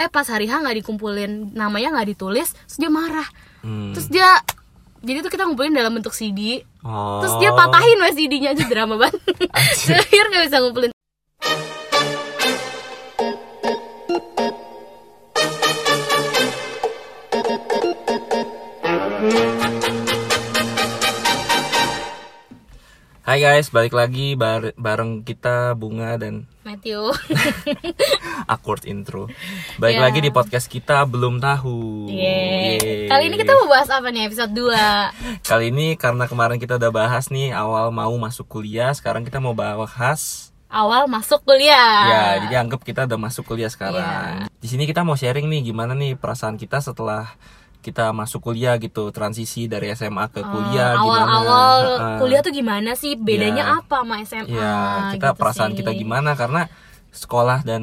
eh pas hari H nggak dikumpulin namanya nggak ditulis terus dia marah. Hmm. terus dia jadi tuh kita ngumpulin dalam bentuk CD Oh. terus dia patahin wes CD-nya aja drama banget. Terakhir nggak bisa ngumpulin Hai guys, balik lagi bar- bareng kita Bunga dan Matthew awkward intro. Balik Ya. lagi di podcast kita belum tahu. Yeay. Yeay. kali ini kita mau bahas apa nih episode 2 Kali ini karena kemarin kita udah bahas nih awal mau masuk kuliah, sekarang kita mau bahas awal masuk kuliah ya, jadi anggap kita udah masuk kuliah sekarang. Iya. Di sini kita mau sharing nih gimana nih perasaan kita setelah kita masuk kuliah gitu, transisi dari SMA ke kuliah gimana. Ah, awal-awal Heeh. kuliah tuh gimana sih bedanya Ya. apa sama SMA Iya, kita gitu perasaan sih. kita gimana karena sekolah dan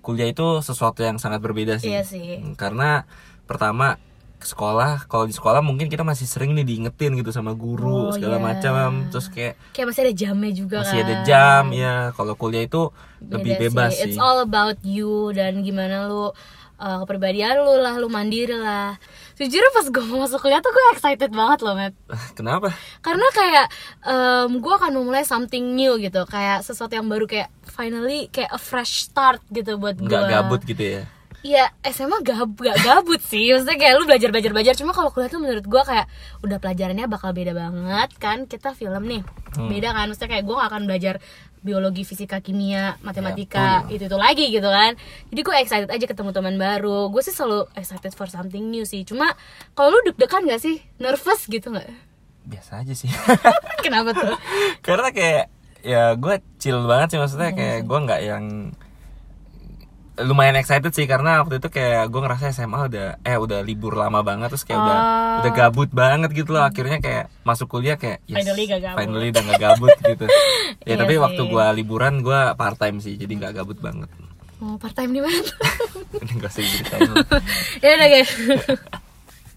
kuliah itu sesuatu yang sangat berbeda sih. Iya sih. Hmm, Karena pertama sekolah, kalau di sekolah mungkin kita masih sering nih diingetin gitu sama guru Oh, segala iya. macam, terus kayak kayak masih ada jamnya juga masih kan ada jam ya. Kalau kuliah itu lebih Beda bebas sih. It's all about you dan gimana lu uh, kepribadian lu lah, lu mandiri lah. Jujur pas gue mau masuk kuliah tuh gue excited banget loh, Matt. Kenapa? Karena kayak um, gue akan memulai something new gitu, kayak sesuatu yang baru kayak finally kayak a fresh start gitu buat gue. Nggak gabut gitu ya? Iya SMA gab gak gabut sih Maksudnya kayak lu belajar belajar belajar Cuma kalau kuliah tuh menurut gue kayak Udah pelajarannya bakal beda banget kan Kita film nih Hmm. Beda kan Maksudnya kayak gue gak akan belajar Biologi, fisika, kimia, matematika Itu-itu lagi gitu kan Jadi gue excited aja ketemu teman baru Gue sih selalu excited for something new sih Cuma kalau lu deg-degan gak sih? Nervous gitu gak? Biasa aja sih. Kenapa tuh? Karena kayak ya gue chill banget sih maksudnya Iya kayak gue nggak yang lumayan excited sih karena waktu itu kayak gue ngerasa SMA udah eh udah libur lama banget terus kayak udah Oh. udah gabut banget gitu loh akhirnya kayak masuk kuliah kayak yes, Finally gak gabut. finally udah gak gabut gitu ya Iya tapi sih. waktu gue liburan gue part time sih jadi nggak gabut banget Oh part time di mana? Enggak usah diceritain ya udah guys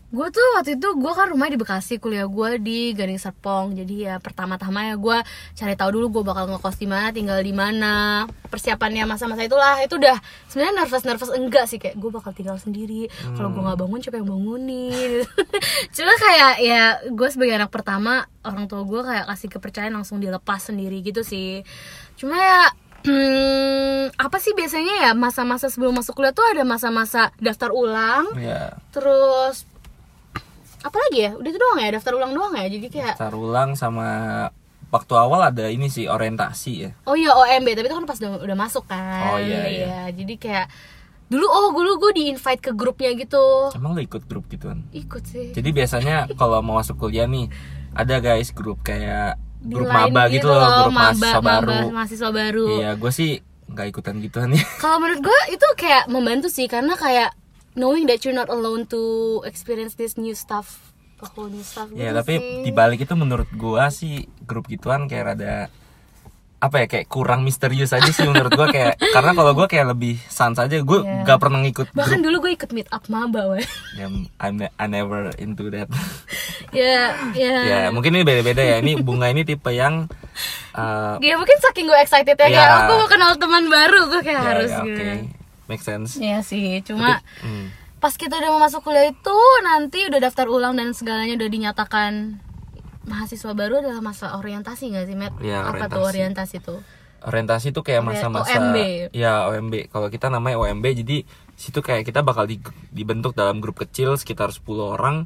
gue tuh waktu itu gue kan rumah di Bekasi kuliah gue di Gading Serpong. Jadi ya pertama-tama ya gue cari tahu dulu gue bakal ngekos di mana tinggal di mana. Persiapannya masa-masa itulah itu udah sebenarnya nervous nervous enggak sih. Kayak gue bakal tinggal sendiri. Kalau gue nggak bangun siapa yang bangunin? Cuma kayak ya gue sebagai anak pertama orang tua gue kayak kasih kepercayaan langsung dilepas sendiri gitu sih. Cuma ya Hmm, apa sih biasanya ya masa-masa sebelum masuk kuliah tuh ada masa-masa daftar ulang, ya terus apa lagi ya? Udah itu doang ya, daftar ulang doang ya. Jadi kayak tar ulang sama waktu awal ada ini sih orientasi ya oh iya OMB, tapi itu kan pas udah, udah masuk Oh, kan. iya, iya. Jadi kayak dulu oh dulu gue di invite ke grupnya gitu. emang lo ikut grup gituan Ikut sih. Jadi biasanya kalau mau masuk kuliah nih ada guys grup kayak Di grup maba gitu loh, grup maba- mahasiswa maba- baru. mahasiswa baru. Iya, gue sih nggak ikutan gituan ya. Kalau menurut gue itu kayak membantu sih karena kayak knowing that you're not alone to experience this new stuff, a whole new stuff. ya gitu tapi sih. di balik itu menurut gue sih grup gituan kayak rada apa ya kayak kurang misterius aja sih menurut gue kayak karena kalau gue kayak lebih sans aja gue Iya. nggak pernah ngikut bahkan grup dulu gue ikut meet up maba weh ya I'm, I never into that ya ya ya mungkin ini beda-beda ya ini bunga ini tipe yang uh, ya mungkin saking gue excited ya kayak Ya. aku mau kenal teman baru gue kayak ya, harus ya, oke gitu make sense Iya sih cuma Hmm. pas kita udah mau masuk kuliah itu nanti udah daftar ulang dan segalanya udah dinyatakan mahasiswa baru adalah masa orientasi gak sih Matt? Iya, apa tuh orientasi. orientasi tuh? orientasi itu kayak masa-masa OMB. ya OMB kalau kita namanya OMB jadi situ kayak kita bakal di- dibentuk dalam grup kecil sekitar 10 orang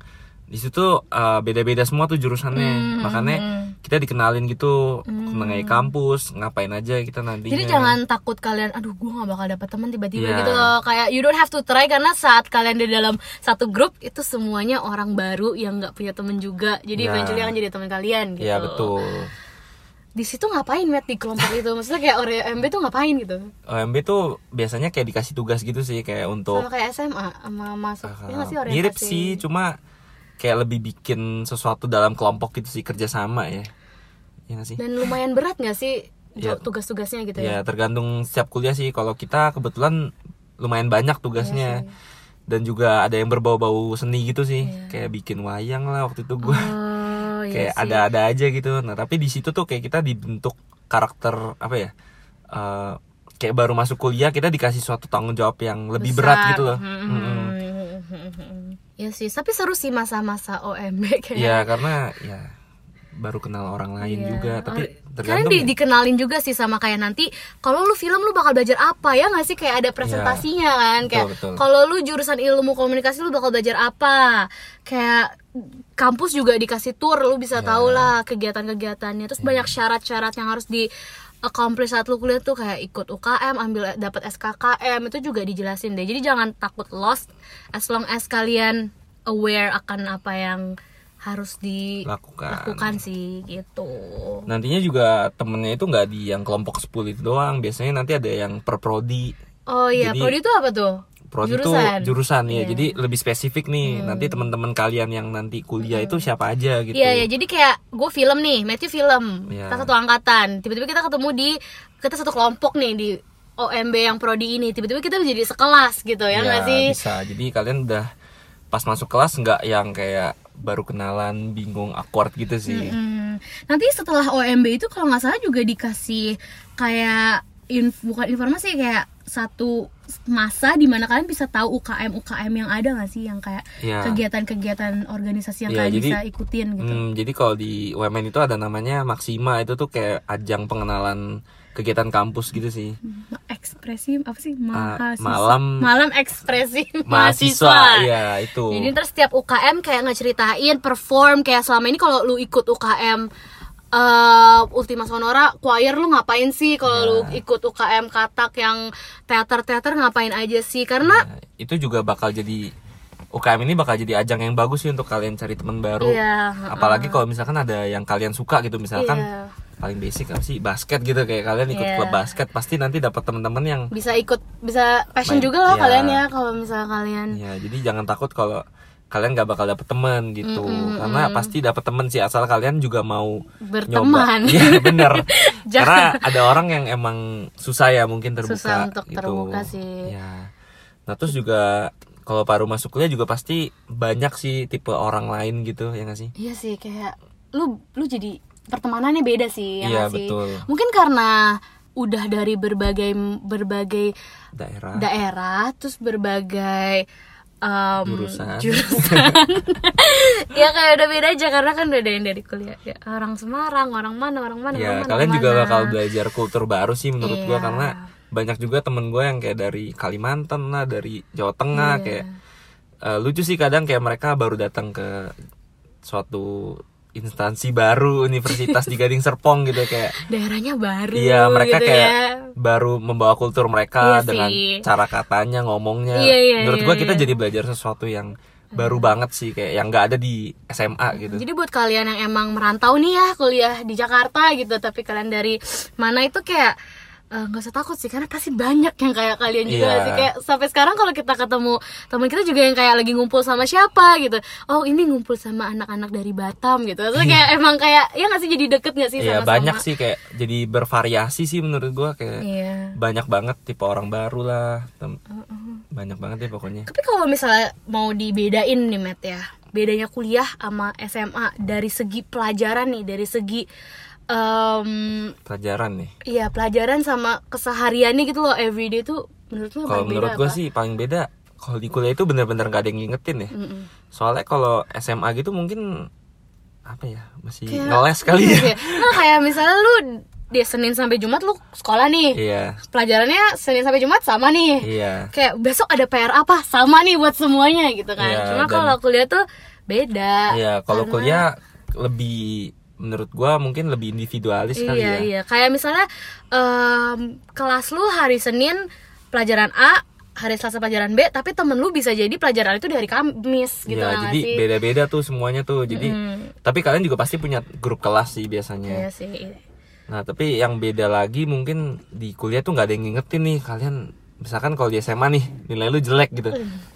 di situ uh, beda-beda semua tuh jurusannya Hmm, makanya kita dikenalin gitu mengenai kampus ngapain aja kita nantinya Jadi jangan takut kalian, aduh gue gak bakal dapet teman tiba-tiba Iya. gitu loh Kayak you don't have to try karena saat kalian di dalam satu grup itu semuanya orang baru yang gak punya temen juga Jadi Iya. eventually akan jadi teman kalian gitu Iya betul Di situ ngapain Matt di kelompok itu? Maksudnya kayak OMB tuh ngapain gitu? OMB tuh biasanya kayak dikasih tugas gitu sih kayak untuk Sama kayak SMA, sama masuk, uh, ya nggak sih orientasi? mirip sih cuma kayak lebih bikin sesuatu dalam kelompok gitu sih kerjasama ya. Ya nggak sih? Dan lumayan berat gak sih Iya. tugas-tugasnya gitu ya? Ya? tergantung setiap kuliah sih. Kalau kita kebetulan lumayan banyak tugasnya. Dan juga ada yang berbau-bau seni gitu sih. Kayak bikin wayang lah waktu itu gue Oh iya kayak ada-ada aja gitu. Nah tapi di situ tuh kayak kita dibentuk karakter apa ya eh, kayak baru masuk kuliah kita dikasih suatu tanggung jawab yang lebih berat Besar. gitu loh. Hmm, hmm. Ya sih, tapi seru sih masa-masa OMB kayak. Ya karena ya baru kenal orang lain Iya. juga, tapi tergantung. di, ya. dikenalin juga sih sama kayak nanti kalau lu film lu bakal belajar apa ya nggak sih kayak ada presentasinya kan kayak Iya. kalau lu jurusan ilmu komunikasi lu bakal belajar apa kayak kampus juga dikasih tour lu bisa Iya. tahu lah kegiatan-kegiatannya terus banyak syarat-syarat yang harus di accomplish saat lu kuliah tuh kayak ikut UKM ambil dapat SKKM itu juga dijelasin deh jadi jangan takut lost as long as kalian aware akan apa yang harus Lakukan. dilakukan sih gitu Nantinya juga temennya itu nggak di yang kelompok 10 itu doang, biasanya nanti ada yang per prodi. Oh iya, Jadi- prodi itu apa tuh? Prodi itu jurusan ya, jadi lebih spesifik nih. Nanti teman-teman kalian yang nanti kuliah itu siapa aja gitu. Hmm. Iya ya, jadi kayak gue film nih, Matthew film, Iya. kita satu angkatan. Tiba-tiba kita ketemu di kita satu kelompok nih di OMB yang prodi ini. Tiba-tiba kita menjadi sekelas gitu ya Ya, nggak sih? bisa. Jadi kalian udah pas masuk kelas nggak yang kayak baru kenalan, bingung, awkward gitu sih. Hmm. Nanti setelah OMB itu kalau nggak salah juga dikasih kayak inf- bukan informasi kayak satu masa di mana kalian bisa tahu UKM UKM yang ada nggak sih yang kayak Iya. kegiatan-kegiatan organisasi yang Iya, kalian jadi- bisa ikutin gitu. Hmm, jadi kalau di UMN itu ada namanya Maksima itu tuh kayak ajang pengenalan kegiatan kampus gitu sih. Ekspresi apa sih mahasiswa malam- malam ekspresi Mahasiswa, iya itu. jadi terus setiap UKM kayak ngeceritain perform kayak selama ini kalau lu ikut UKM eh Ultima Sonora choir lu ngapain sih kalau lu Ya. ikut UKM katak yang teater-teater ngapain aja sih karena Nah, itu juga bakal jadi UKM ini bakal jadi ajang yang bagus sih untuk kalian cari teman baru. Iya, Apalagi kalau misalkan ada yang kalian suka gitu, misalkan Iya. paling basic apa sih basket gitu kayak kalian ikut Iya. klub basket pasti nanti dapat teman-teman yang bisa ikut bisa passion Main- juga lah iya. kalian ya kalau misalnya kalian ya jadi jangan takut kalau kalian gak bakal dapet teman gitu karena pasti dapet teman sih asal kalian juga mau Berteman. Iya bener karena ada orang yang emang susah ya mungkin terbuka Susah untuk gitu. terbuka sih. ya nah terus juga kalau baru masuk kuliah juga pasti banyak sih tipe orang lain gitu ya gak sih Iya sih kayak lu lu jadi pertemanannya beda sih ya Iya, sih? betul. Mungkin karena udah dari berbagai berbagai daerah daerah terus berbagai um, Jurusan. jurusan. ya kayak udah beda aja karena kan udah ada yang dari kuliah ya, orang Semarang, orang mana, orang mana, orang ya mana, kalian orang juga mana. bakal belajar kultur baru sih menurut gua Iya. karena banyak juga temen gue yang kayak dari Kalimantan lah dari Jawa Tengah Iya. kayak eh, lucu sih kadang kayak mereka baru datang ke suatu instansi baru universitas di Gading Serpong gitu kayak daerahnya baru iya mereka gitu kayak ya. Baru membawa kultur mereka Iya dengan sih. cara katanya ngomongnya Iya, iya, menurut iya, gua kita iya. jadi belajar sesuatu yang baru banget sih kayak yang nggak ada di SMA gitu Jadi buat kalian yang emang merantau nih ya kuliah di Jakarta gitu, tapi kalian dari mana itu kayak eh, nggak usah takut sih karena pasti banyak yang kayak kalian juga Iya. sih. Kayak sampai sekarang kalau kita ketemu teman kita juga yang kayak lagi ngumpul sama siapa gitu. Oh ini ngumpul sama anak-anak dari Batam gitu. Terus kayak emang kayak ya nggak sih jadi deket nggak sih Iya sama-sama? banyak sih kayak jadi bervariasi sih menurut gua. Kayak iya. banyak banget tipe orang baru lah tem- banyak banget ya pokoknya. Tapi kalau misalnya mau dibedain nih Matt ya. Bedanya kuliah sama SMA dari segi pelajaran nih dari segi em, pelajaran nih. Iya pelajaran sama kesehariannya gitu loh everyday tuh menurut lo kalau menurut gue sih paling beda kalau di kuliah itu bener-bener gak ada yang ngingetin ya. Mm-mm. soalnya kalau SMA gitu mungkin apa ya masih Kayak- ngeles kali ya. Iya. Nah kayak misalnya lu di Senin sampai Jumat lu sekolah nih. Iya. Pelajarannya Senin sampai Jumat sama nih. Iya. Kayak besok ada PR apa? Sama nih buat semuanya gitu kan. Iya, cuma dan- kalau kuliah tuh beda. Iya kalau Karena- kuliah lebih menurut gua mungkin lebih individualis kali iya ya. iya. Kayak misalnya em, kelas lu hari Senin pelajaran A hari Selasa pelajaran B tapi temen lu bisa jadi pelajaran itu dari Kamis gitu Iya, nggak jadi sih? beda-beda tuh semuanya tuh. Jadi Mm. tapi kalian juga pasti punya grup kelas sih biasanya. Iya sih. Nah tapi yang beda lagi mungkin di kuliah tuh nggak ada yang ngingetin nih kalian misalkan kalau di SMA nih nilai lu jelek gitu,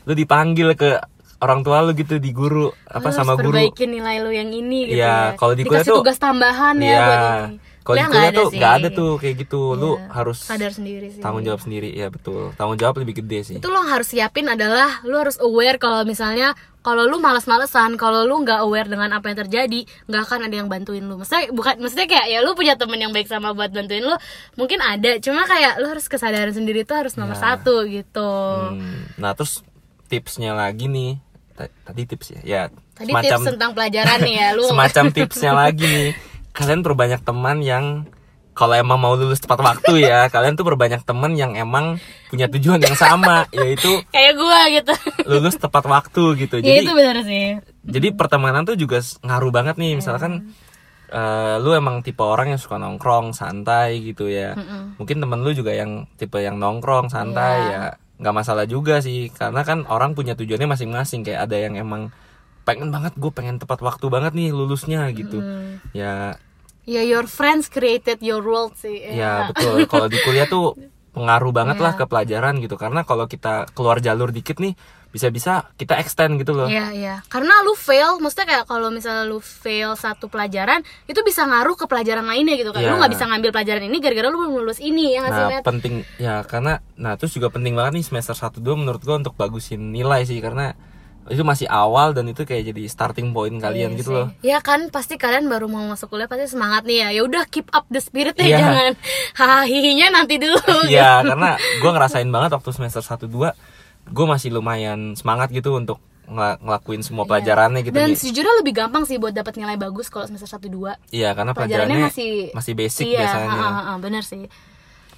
lu dipanggil ke orang tua lu gitu di guru apa Lu sama harus guru. perbaikin nilai lu yang ini gitu Iya, ya. kalau di kuliah tuh- tugas tambahan ya Iya. ini. Kalau di Kuliah tuh nggak ada tuh kayak gitu, lu Iya. harus sadar sendiri sih. tanggung jawab sendiri ya betul, tanggung jawab lebih gede sih. Itu lo harus siapin adalah lu harus aware kalau misalnya kalau lu malas-malesan kalau lu nggak aware dengan apa yang terjadi nggak akan ada yang bantuin lu maksudnya bukan maksudnya kayak ya lu punya temen yang baik sama buat bantuin lu mungkin ada cuma kayak lu harus kesadaran sendiri tuh harus nomor Ya. satu gitu Hmm, Nah terus tipsnya lagi nih. Ta- Tadi tips ya? Ya tadi tips tentang pelajaran nih ya lu. semacam tipsnya lagi nih. Kalian perbanyak teman yang kalau emang mau lulus tepat waktu ya kalian tuh perbanyak teman yang emang punya tujuan yang sama yaitu kayak gua gitu. lulus tepat waktu gitu. Ya jadi itu benar sih. jadi pertemanan tuh juga ngaruh banget nih. Misalkan eh, lu emang tipe orang yang suka nongkrong santai gitu ya. Mungkin temen lu juga yang tipe yang nongkrong santai Iya. ya nggak masalah juga sih. Karena kan orang punya tujuannya masing-masing. Kayak ada yang emang pengen banget gue pengen tepat waktu banget nih lulusnya gitu. Ya. Ya your friends created your world sih. Ya betul. Kalau di kuliah tuh pengaruh banget Iya. lah ke pelajaran gitu. Karena kalau kita keluar jalur dikit nih bisa-bisa kita extend gitu loh Iya, iya. Karena lu fail, maksudnya kayak kalau misalnya lu fail satu pelajaran, itu bisa ngaruh ke pelajaran lainnya gitu kan. Iya. Lu nggak bisa ngambil pelajaran ini gara-gara lu belum lulus ini ya Nah Matt? penting ya karena nah terus juga penting banget nih semester 1 2 menurut gua untuk bagusin nilai sih karena itu masih awal dan itu kayak jadi starting point kalian Iya gitu sih. loh. Ya kan pasti kalian baru mau masuk kuliah pasti semangat nih ya. Ya udah keep up the spirit ya, Iya. jangan hahihinya nanti dulu. Iya karena gua ngerasain banget waktu semester 1 2 gue masih lumayan semangat gitu untuk ngel- ngelakuin semua pelajarannya gitu. Iya. Dan Di- sejujurnya lebih gampang sih buat dapat nilai bagus kalau semester 1 2. Iya karena Pelajarannya pelajarannya masih basic iya, biasanya. ha, ha, ha, bener sih.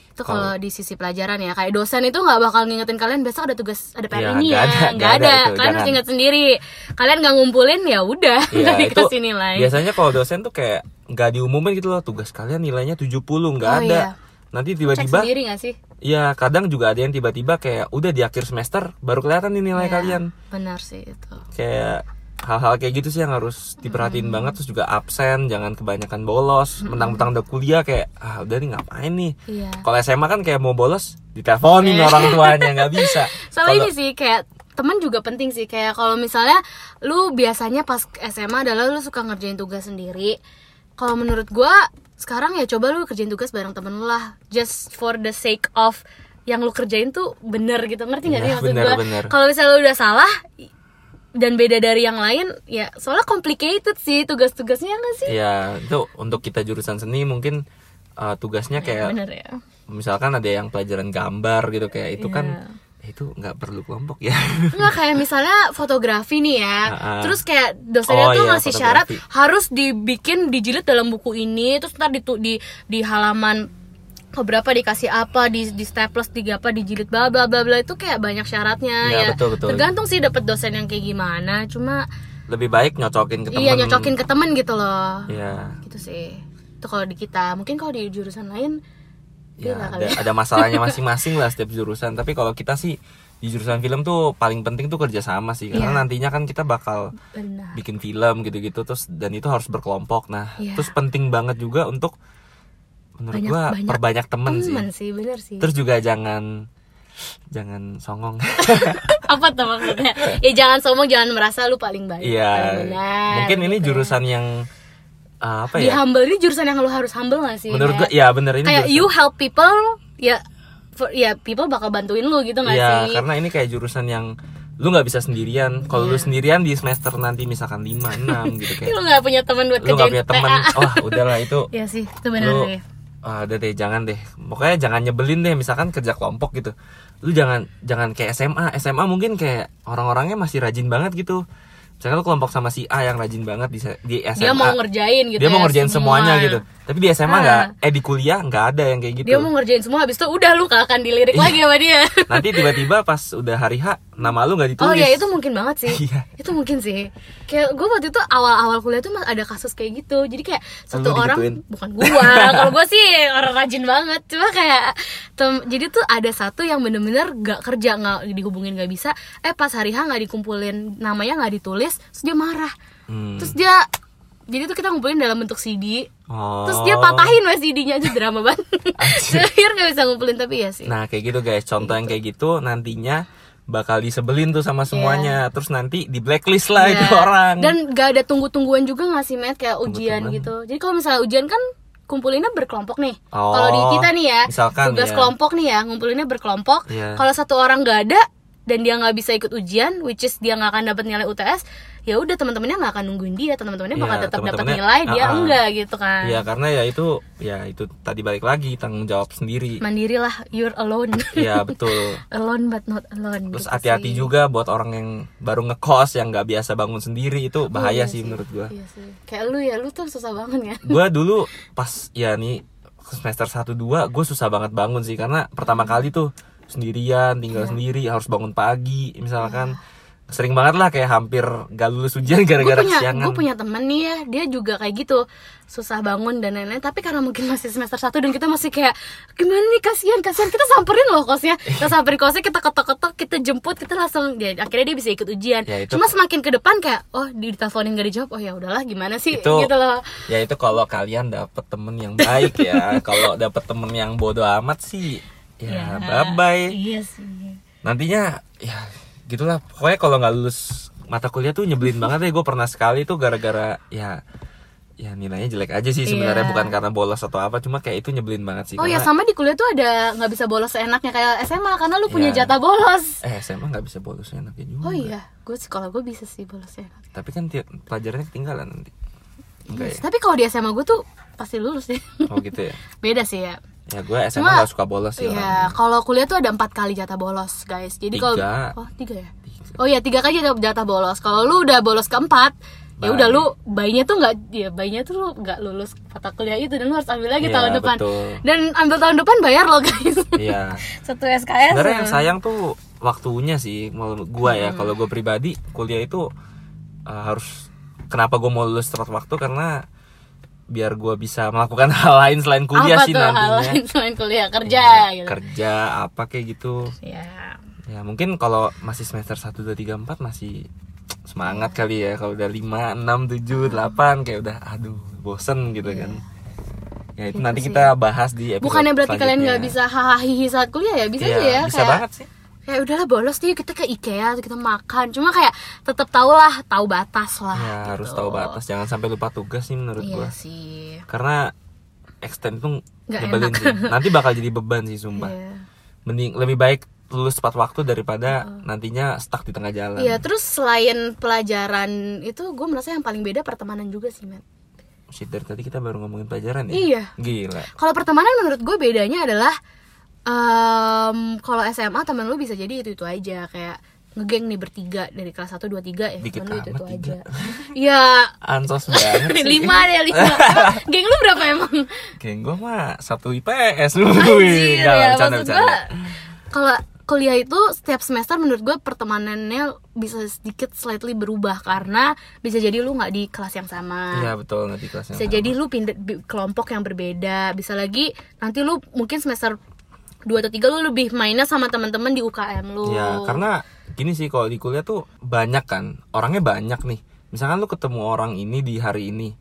Itu kalau di sisi pelajaran ya, kayak dosen itu nggak bakal ngingetin kalian besok ada tugas ada PR Iya, ini nggak ya, ada, nggak ada. ada itu, Kalian harus inget sendiri. Kalian nggak ngumpulin ya udah, Iya itu nilai. biasanya kalau dosen tuh kayak nggak diumumin gitu loh tugas kalian nilainya 70 nggak Oh, ada. iya. Nanti tiba-tiba sendiri nggak sih? Iya, kadang juga ada yang tiba-tiba kayak udah di akhir semester baru kelihatan nih nilai Iya, kalian. Benar sih itu. Kayak hal-hal kayak gitu sih yang harus diperhatiin banget terus juga absen, jangan kebanyakan bolos. Mentang-mentang udah kuliah kayak ah udah nih ngapain nih. Iya. Kalau SMA kan kayak mau bolos diteleponin orang tuanya nggak bisa. Soalnya Kalau- ini sih kayak teman juga penting sih kayak kalau misalnya lu biasanya pas SMA adalah lu suka ngerjain tugas sendiri. Kalau menurut gua sekarang ya coba lu kerjain tugas bareng temen lu lah just for the sake of yang lu kerjain tuh bener gitu ngerti gak sih Iya, maksud bener. kalau misalnya lu udah salah dan beda dari yang lain ya soalnya complicated sih tugas-tugasnya nggak sih Iya, itu untuk kita jurusan seni mungkin uh, tugasnya kayak bener ya misalkan ada yang pelajaran gambar gitu kayak itu Iya. kan eh, itu nggak perlu kelompok ya. Enggak kayak misalnya fotografi nih ya. Ha-ha. Terus kayak dosennya Oh, tuh iya, ngasih syarat harus dibikin dijilid dalam buku ini, terus ntar di di di halaman keberapa dikasih apa di di staples di apa dijilid bla bla bla bla itu kayak banyak syaratnya Iya, ya. betul, betul. Tergantung sih dapet dosen yang kayak gimana. Cuma Lebih baik nyocokin ke temen. iya nyocokin ke temen gitu loh. Iya. Gitu sih. Itu kalau di kita. Mungkin kalau di jurusan lain ya ada, ada masalahnya masing-masing lah setiap jurusan tapi kalau kita sih di jurusan film tuh paling penting tuh kerjasama sih karena Iya. nantinya kan kita bakal Benar. bikin film gitu-gitu terus dan itu harus berkelompok nah Iya. terus penting banget juga untuk menurut Banyak- gua banyak perbanyak temen, sih Temen sih, bener sih. terus juga jangan jangan songong apa tuh maksudnya ya jangan sombong jangan merasa lu paling baik iya mungkin ini gitu ya. jurusan yang uh, apa di ya humble ini jurusan yang lu harus humble gak sih menurut Kayak- ya bener ini kayak jurusan- you help people ya for- ya people bakal bantuin lu gitu gak Iya, sih karena ini kayak jurusan yang lu nggak bisa sendirian. Kalau Iya. lu sendirian di semester nanti misalkan 5 6 gitu kayak. lu gak punya teman buat lu nggak punya teman. Wah, udahlah itu. Iya sih itu benar lu sih ah, udah deh jangan deh. Pokoknya jangan nyebelin deh misalkan kerja kelompok gitu. Lu jangan jangan kayak SMA. SMA mungkin kayak orang-orangnya masih rajin banget gitu. Misalkan lu kelompok sama si A yang rajin banget di, di SMA. dia mau ngerjain gitu Dia mau ya, ngerjain semua. semuanya gitu. Tapi di SMA Ah. nggak, eh di kuliah nggak ada yang kayak gitu. dia mau ngerjain semua habis itu udah lu gak akan dilirik Iya. lagi sama dia Nanti tiba-tiba pas udah hari H, nama lu nggak ditulis. Oh ya itu mungkin banget sih. Iya. Itu mungkin sih. Kayak gue waktu itu awal-awal kuliah tuh ada kasus kayak gitu. Jadi kayak satu Lu orang digituin? bukan gua. Kalau gua sih orang rajin banget. Cuma kayak tem- jadi tuh ada satu yang bener-bener gak kerja nggak dihubungin nggak bisa. Eh pas hari H nggak dikumpulin namanya nggak ditulis, terus dia marah. Hmm. Terus dia jadi tuh kita ngumpulin dalam bentuk CD. Oh. Terus dia patahin mas CD-nya aja drama banget. Anjir. Akhir nggak bisa ngumpulin tapi ya sih. Nah kayak gitu guys, contoh yang kayak gitu nantinya bakal disebelin tuh sama semuanya, terus nanti di blacklist lah itu Iya. orang. Dan gak ada tunggu-tungguan juga gak sih, Matt? Kayak ujian Tunggu-tungguan. gitu. Jadi kalau misalnya ujian kan kumpulinnya berkelompok nih. Oh, kalau di kita nih ya, misalkan, tugas ya. kelompok nih ya, ngumpulinnya berkelompok. Iya. Kalau satu orang gak ada, dan dia nggak bisa ikut ujian which is dia nggak akan dapat nilai UTS ya udah teman-temannya nggak akan nungguin dia teman-temannya bakal Iya, tetap dapat nilai dia uh-uh. enggak gitu kan Iya karena ya itu ya itu tadi balik lagi tanggung jawab sendiri. mandiri lah you're alone Iya betul. alone but not alone Terus gitu hati-hati sih. juga buat orang yang baru ngekos yang nggak biasa bangun sendiri itu Iya bahaya sih menurut gua. iya sih kayak lu ya lu tuh susah banget ya Gua dulu pas ya nih semester 1 2 gue susah banget bangun sih karena pertama kali tuh sendirian, tinggal Iya. sendiri, harus bangun pagi misalkan. Sering banget lah kayak hampir gak lulus ujian gara-gara punya kesiangan. gue punya temen nih ya dia juga kayak gitu. Susah bangun dan lain-lain tapi karena mungkin masih semester 1 dan kita masih kayak gimana nih kasihan kasihan. Kita samperin loh kosnya. Kita samperin kosnya kita ketok-ketok kita jemput kita langsung dia akhirnya dia bisa ikut ujian. Ya, itu- cuma semakin ke depan kayak oh di diteleponin gak dijawab oh ya udahlah gimana sih? Itu- gitu loh. Ya itu kalau kalian dapet temen yang baik ya. kalau dapet temen yang bodoh amat sih ya bye bye. iya sih. Nantinya ya gitulah. Pokoknya kalau nggak lulus mata kuliah tuh nyebelin banget ya. Gue pernah sekali tuh gara-gara ya ya nilainya jelek aja sih sebenarnya Iya. bukan karena bolos atau apa cuma kayak itu nyebelin banget sih Oh ya karena- sama di kuliah tuh ada nggak bisa bolos seenaknya kayak SMA karena lu punya Iya. jatah bolos. eh SMA nggak bisa bolos enaknya juga Oh iya, gue kalau gue bisa sih bolos enak. tapi kan tiap pelajarannya ketinggalan nanti enggak ya Tapi kalau di SMA gue tuh pasti lulus deh. oh gitu ya Beda sih ya. Ya gue SMA Cuma- nggak suka bolos sih Iya, kalau kuliah tuh ada empat kali jatah bolos, guys. Jadi kalau Tiga. oh tiga ya. Tiga. Oh iya tiga kali jatah, jatah bolos. Kalau lu udah bolos keempat, ya udah lu bayinya tuh nggak, ya bayinya tuh lu nggak lulus mata kuliah itu dan lu harus ambil lagi Iya, tahun depan. betul. Dan ambil tahun depan bayar loh guys. iya Satu SKS. sebenarnya yang sayang tuh waktunya sih mau gue ya Hmm. kalau gue pribadi kuliah itu uh, harus kenapa gue mau lulus tepat waktu karena biar gue bisa melakukan hal lain selain kuliah Apa sih tuh hal nantinya lain selain kuliah kerja Ya, gitu. kerja apa kayak gitu Ya. ya mungkin kalau masih semester 1, 2, 3, 4 masih semangat kali ya kalau udah 5, 6, 7, 8 kayak udah aduh bosen gitu kan ya itu Gitu nanti sih. kita bahas di episode Bukannya berarti kalian nggak bisa hahaha saat kuliah ya? Bisa Iya, aja ya. bisa kayak, banget sih Kayak udahlah bolos nih kita ke IKEA kita makan. Cuma kayak tetap tahu lah, tahu batas lah. ya gitu. harus tahu batas jangan sampai lupa tugas sih menurut Iya gua sih. karena extend nyebelin enak. sih nanti bakal jadi beban sih sumpah Iya. mending lebih baik lulus tepat waktu daripada nantinya stuck di tengah jalan Iya, terus selain pelajaran itu gue merasa yang paling beda pertemanan juga sih, Matt. Shit, dari tadi kita baru ngomongin pelajaran ya Iya. gila Kalau pertemanan menurut gue bedanya adalah em, kalau SMA temen lu bisa jadi itu itu aja kayak ngegeng nih bertiga dari kelas 1 2 3 ya Dikit temen lu itu itu aja. tiga. Ya ansos banget sih lima deh lima. Emang geng lu berapa emang? Geng gue mah satu IPS lu Anjir, ya, bercanda, maksud gue kalau kuliah itu setiap semester menurut gue pertemanannya bisa sedikit slightly berubah karena bisa jadi lu nggak di kelas yang sama Iya betul nggak di kelas yang bisa sama. jadi lu pindah kelompok yang berbeda bisa lagi nanti lu mungkin semester 2 atau 3 lu lebih mainnya sama teman-teman di UKM lu Ya karena gini sih kalau di kuliah tuh banyak kan orangnya banyak nih misalkan lu ketemu orang ini di hari ini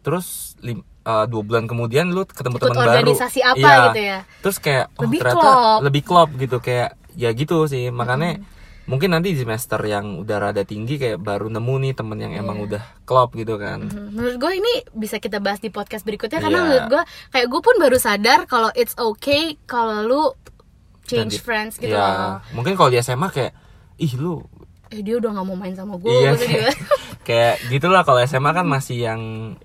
terus lim, eh, dua bulan kemudian lu ketemu teman baru organisasi apa Iya. gitu ya. terus kayak oh Lebih ternyata klop. lebih klop gitu kayak ya gitu sih makanya mungkin nanti di semester yang udah rada tinggi kayak baru nemu nih temen yang emang Iya. udah klop gitu kan Hmm, menurut gue ini bisa kita bahas di podcast berikutnya karena Iya. menurut gue kayak gue pun baru sadar kalau it's okay kalau lu change Ganti- friends gitu ya loh. mungkin kalau di SMA kayak ih lu eh dia udah nggak mau main sama gue iya gue tuh kayak, kayak gitulah kalau SMA kan masih yang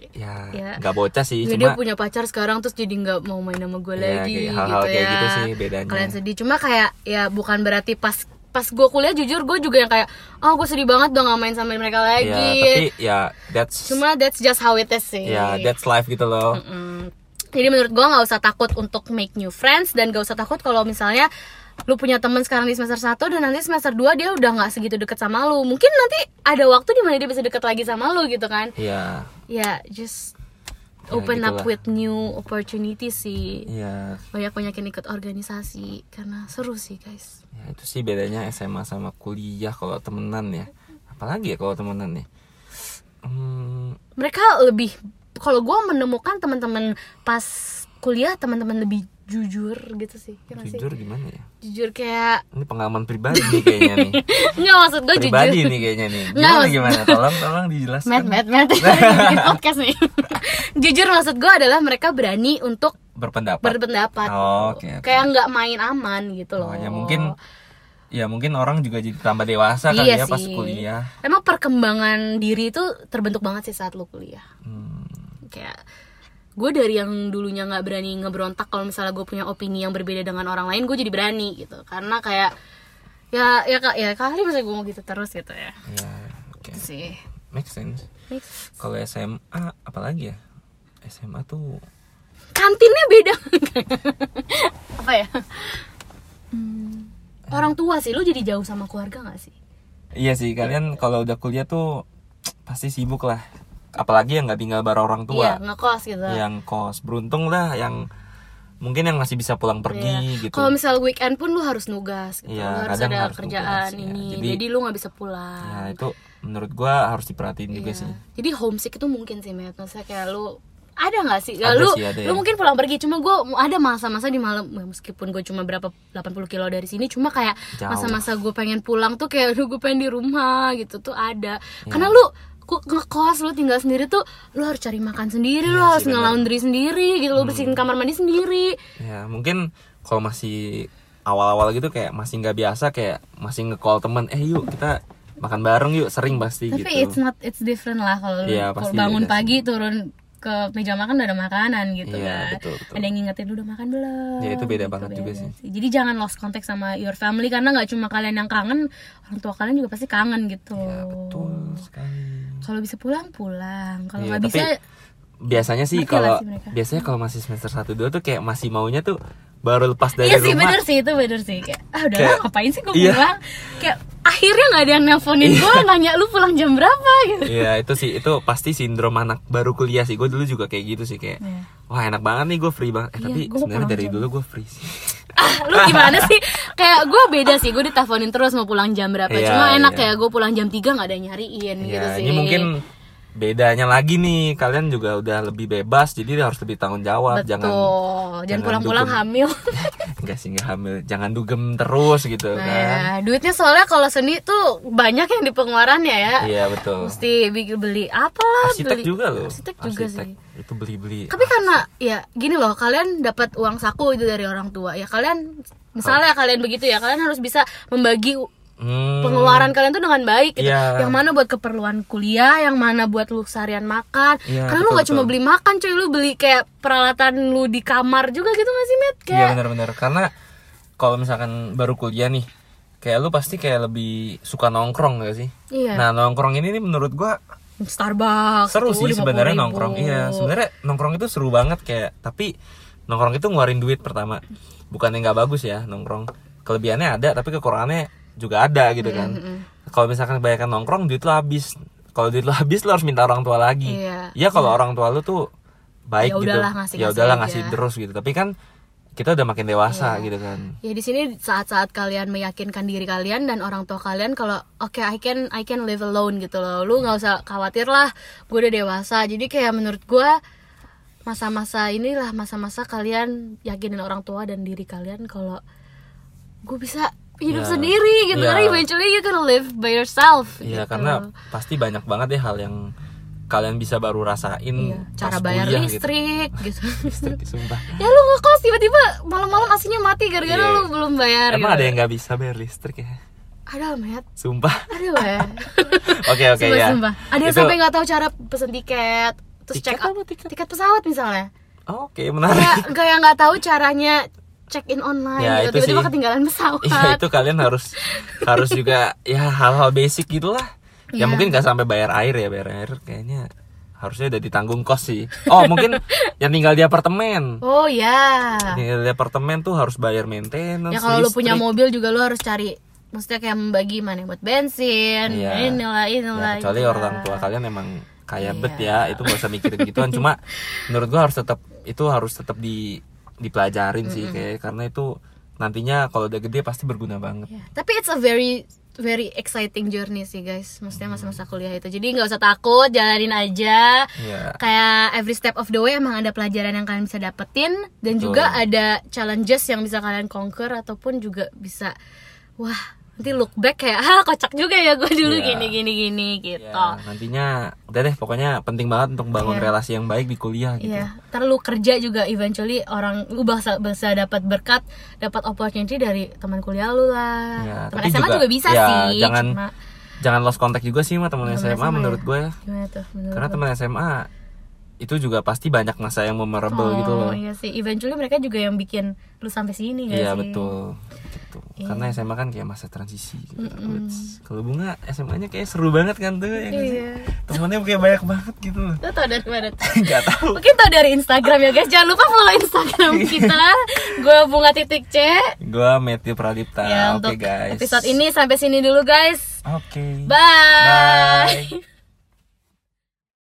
ya Iya. nggak bocah sih Ya, dia cuma punya pacar sekarang terus jadi nggak mau main sama gue Iya, lagi kayak hal-hal gitu kayak ya. gitu sih bedanya. Kalian sedih cuma kayak ya bukan berarti pas pas gue kuliah jujur gue juga yang kayak oh gue sedih banget nggak main sama mereka lagi. tapi ya that's Cuma that's just how it is sih. ya that's life gitu loh Mm. Jadi menurut gue nggak usah takut untuk make new friends dan gak usah takut kalau misalnya lu punya teman sekarang di semester 1 dan nanti semester 2 dia udah nggak segitu deket sama lu. Mungkin nanti ada waktu di mana dia bisa deket lagi sama lu gitu kan. ya Ya, just Ya, open up gitulah. with new opportunities sih. ya Banyak-banyak yang ikut organisasi karena seru sih, guys. ya itu sih bedanya SMA sama kuliah kalau temenan ya apalagi ya kalau temenan ya hmm, Mereka lebih kalau gue menemukan teman-teman pas kuliah teman-teman lebih jujur gitu sih. Ya nggak sih? jujur gimana ya Jujur kayak ini pengalaman pribadi nih kayaknya nih nggak maksud gue jujur. pribadi nih kayaknya nih Nggak, gimana maksud- gimana tolong tolong dijelaskan Matt, Matt. Bikin podcast nih. Jujur maksud gue adalah mereka berani untuk berpendapat berpendapat. Oh, oke, oke. Kayak nggak main aman gitu loh. Oh, ya mungkin ya mungkin orang juga jadi tambah dewasa kali Iya ya pas kuliah Emang perkembangan diri itu terbentuk banget sih saat lu kuliah. Hmm, Kayak gue dari yang dulunya nggak berani ngeberontak kalau misalnya gue punya opini yang berbeda dengan orang lain gue jadi berani gitu. Karena kayak ya ya kak ya kali misalnya gue mau gitu terus gitu ya. Ya oke. Itu sih. Make sense. Kalau SMA apalagi ya? SMA tuh kantinnya beda. Apa ya? Hmm, orang tua sih lu jadi jauh sama keluarga nggak sih? Iya sih kalian kalau udah kuliah tuh pasti sibuk lah apalagi yang nggak tinggal bareng orang iya tua ngekos gitu yang kos beruntung lah yang mungkin yang masih bisa pulang pergi Iya. gitu Kalau misal weekend pun lu harus nugas gitu. Iya, lu harus ada harus kerjaan nugas, ya. ini. Jadi- Jadi, lu nggak bisa pulang. ya itu menurut gua harus diperhatiin juga Iya. sih Jadi homesick itu mungkin sih, Matt. Maksudnya kayak lu ada nggak sih? Ya, Ada lu sih, ada lu ya. mungkin pulang pergi cuma gue ada masa-masa di malam ya, meskipun gue cuma berapa 80 kilo dari sini cuma kayak masa-masa gue pengen pulang tuh kayak aduh gue pengen di rumah gitu tuh ada Iya. karena lu ku- ngekos lu tinggal sendiri tuh lu harus cari makan sendiri lu Iya harus. Hmm. nge-laundry sendiri gitu lu bersihin kamar mandi sendiri ya mungkin kalau masih awal-awal gitu kayak masih nggak biasa kayak masih nge-call temen eh yuk kita makan bareng yuk sering pasti Tapi gitu it's not it's different lah kalau lu Iya, kalau pasti bangun pagi turun ke meja makan udah ada makanan gitu Iya, kan. betul, betul. Ada yang ngingetin lu udah makan belum. Ya, itu beda Gitu, banget juga beda sih. Jadi jangan lost contact sama your family karena nggak cuma kalian yang kangen, orang tua kalian juga pasti kangen gitu. ya betul sekali Kalau bisa pulang pulang. Kalau Iya, nggak bisa biasanya sih kalau biasanya kalau masih semester 1 2 tuh kayak masih maunya tuh baru lepas dari Iya sih rumah. bener sih itu bener sih. Kayak ah udah Kayak- lah, ngapain sih gue iya. pulang? Kayak akhirnya nggak ada yang nelponin gue nanya lu pulang jam berapa? Gitu. Iya itu sih itu pasti sindrom anak baru kuliah sih. Gue dulu juga kayak gitu sih kayak Iya. wah enak banget nih gue free banget. Eh, Iya, tapi sebenarnya dari jam. dulu gue free sih. Ah lu gimana sih? Kayak gue beda sih gue diteleponin terus mau pulang jam berapa. Iya, cuma enak iya. ya gue pulang jam 3 nggak ada yang nyariin gitu ya sih. ini mungkin bedanya lagi nih. Kalian juga udah lebih bebas jadi harus lebih tanggung jawab. Betul. Jangan jangan pulang-pulang hamil. Enggak sih nggak hamil. Jangan dugem terus gitu kan. nah duitnya soalnya kalau seni tuh banyak yang di pengeluarannya ya iya betul. Mesti bikin beli apalah arsitek beli juga loh. Arsitek juga sih. Itu beli beli tapi karena ya gini loh kalian dapat uang saku itu dari orang tua. Ya kalian misalnya kalian begitu ya kalian harus bisa membagi Hmm, pengeluaran kalian tuh dengan baik gitu. Iya. Yang mana buat keperluan kuliah, yang mana buat lu seharian makan. Iya, Karena lu betul, gak cuma beli makan, cuy, lu beli kayak peralatan lu di kamar juga gitu gak sih, Met? Iya Kayak benar-benar karena kalau misalkan baru kuliah nih kayak lu pasti kayak lebih suka nongkrong gak sih? Iya. Nah nongkrong ini nih menurut gua Starbucks seru sih sebenarnya 50.000. nongkrong. Iya sebenarnya nongkrong itu seru banget kayak tapi nongkrong itu ngeluarin duit pertama. Bukannya nggak bagus ya nongkrong. Kelebihannya ada tapi kekurangannya juga ada gitu kan. Kalau misalkan kebanyakan nongkrong duit lo habis. Kalau duit lo habis lo harus minta orang tua lagi. Iya. Iya kalau orang tua lu tuh baik Ya gitu. udahlah, ngasih-ngasih ya udahlah aja. ngasih terus gitu. Tapi kan kita udah makin dewasa Iya. gitu kan. Ya di sini saat-saat kalian meyakinkan diri kalian dan orang tua kalian kalau oke I can I can live alone gitu loh. Lu nggak usah khawatir lah, gue udah dewasa. Jadi kayak menurut gue masa-masa inilah masa-masa kalian yakinin orang tua dan diri kalian kalau gue bisa hidup Ya. sendiri gitu. Ya. Karena eventually you can live by yourself. Iya gitu. karena pasti banyak banget ya hal yang kalian bisa baru rasain Iya, cara bayar kuliah gitu. listrik gitu. Listrik, sumpah. ya lu ngekos tiba-tiba malam-malam aslinya mati gara-gara Iya. lu belum bayar. Emang gitu. ada yang nggak bisa bayar listrik ya? Ada Matt. Sumpah. Aduh ya. Oke oke ya. sumpah. Ada yang Itu- sampai nggak tahu cara pesen tiket, terus Tiket out apa tiket? tiket pesawat misalnya. Oke menarik. Kayak kayak nggak tahu caranya check in online Ya, gitu. itu Tiba-tiba ketinggalan pesawat. Iya itu kalian harus harus juga ya hal-hal basic gitulah. Ya Iya. mungkin nggak sampai bayar air ya bayar air kayaknya harusnya udah ditanggung kos sih. Oh mungkin yang tinggal di apartemen. Oh ya. Tinggal di apartemen tuh harus bayar maintenance. Ya kalau lu punya listrik. mobil juga lu harus cari maksudnya kayak membagi mana buat bensin, Iya. inilah Ya, inilah. kecuali inilah. orang tua kalian emang kaya Iya. bet ya itu gak usah mikirin gituan cuma menurut gua harus tetap itu harus tetap di dipelajarin sih kayak karena itu nantinya kalau udah gede pasti berguna banget Ya, Tapi it's a very very exciting journey sih guys. Maksudnya masa-masa kuliah itu. Jadi nggak usah takut, jalanin aja. ya Kayak every step of the way emang ada pelajaran yang kalian bisa dapetin dan Betul. juga ada challenges yang bisa kalian conquer ataupun juga bisa wah nanti look back kayak ah kocak juga ya gue dulu Iya. gini gini gini gitu Ya, nantinya udah deh pokoknya penting banget untuk bangun Iya. relasi yang baik di kuliah gitu. Iya, ntar lu kerja juga eventually orang lu bisa bisa dapat berkat, dapat opportunity dari teman kuliah lu lah. Iya, teman SMA juga, juga- bisa ya, sih. jangan cuma Jangan lost contact juga sih sama teman SMA, menurut ya. gue. Gimana tuh? Menurut Karena teman SMA itu juga pasti banyak masa yang memorable gitu loh. Oh iya sih, eventually mereka juga yang bikin lu sampai sini gak Iya sih? betul. Gitu. Iya. Karena SMA kan kayak masa transisi. Gitu. Wits. Kalau bunga SMA-nya kayak seru banget kan tuh. Ya? Iya. Temennya kayak banyak banget gitu loh. Lu tau dari mana tuh? Gak tahu. Mungkin tau dari Instagram ya guys. Jangan lupa follow Instagram kita. Gue bunga titik C. Gua Matthew Pradipta. Ya Oke untuk guys. episode ini sampai sini dulu guys. Oke. Bye. Bye.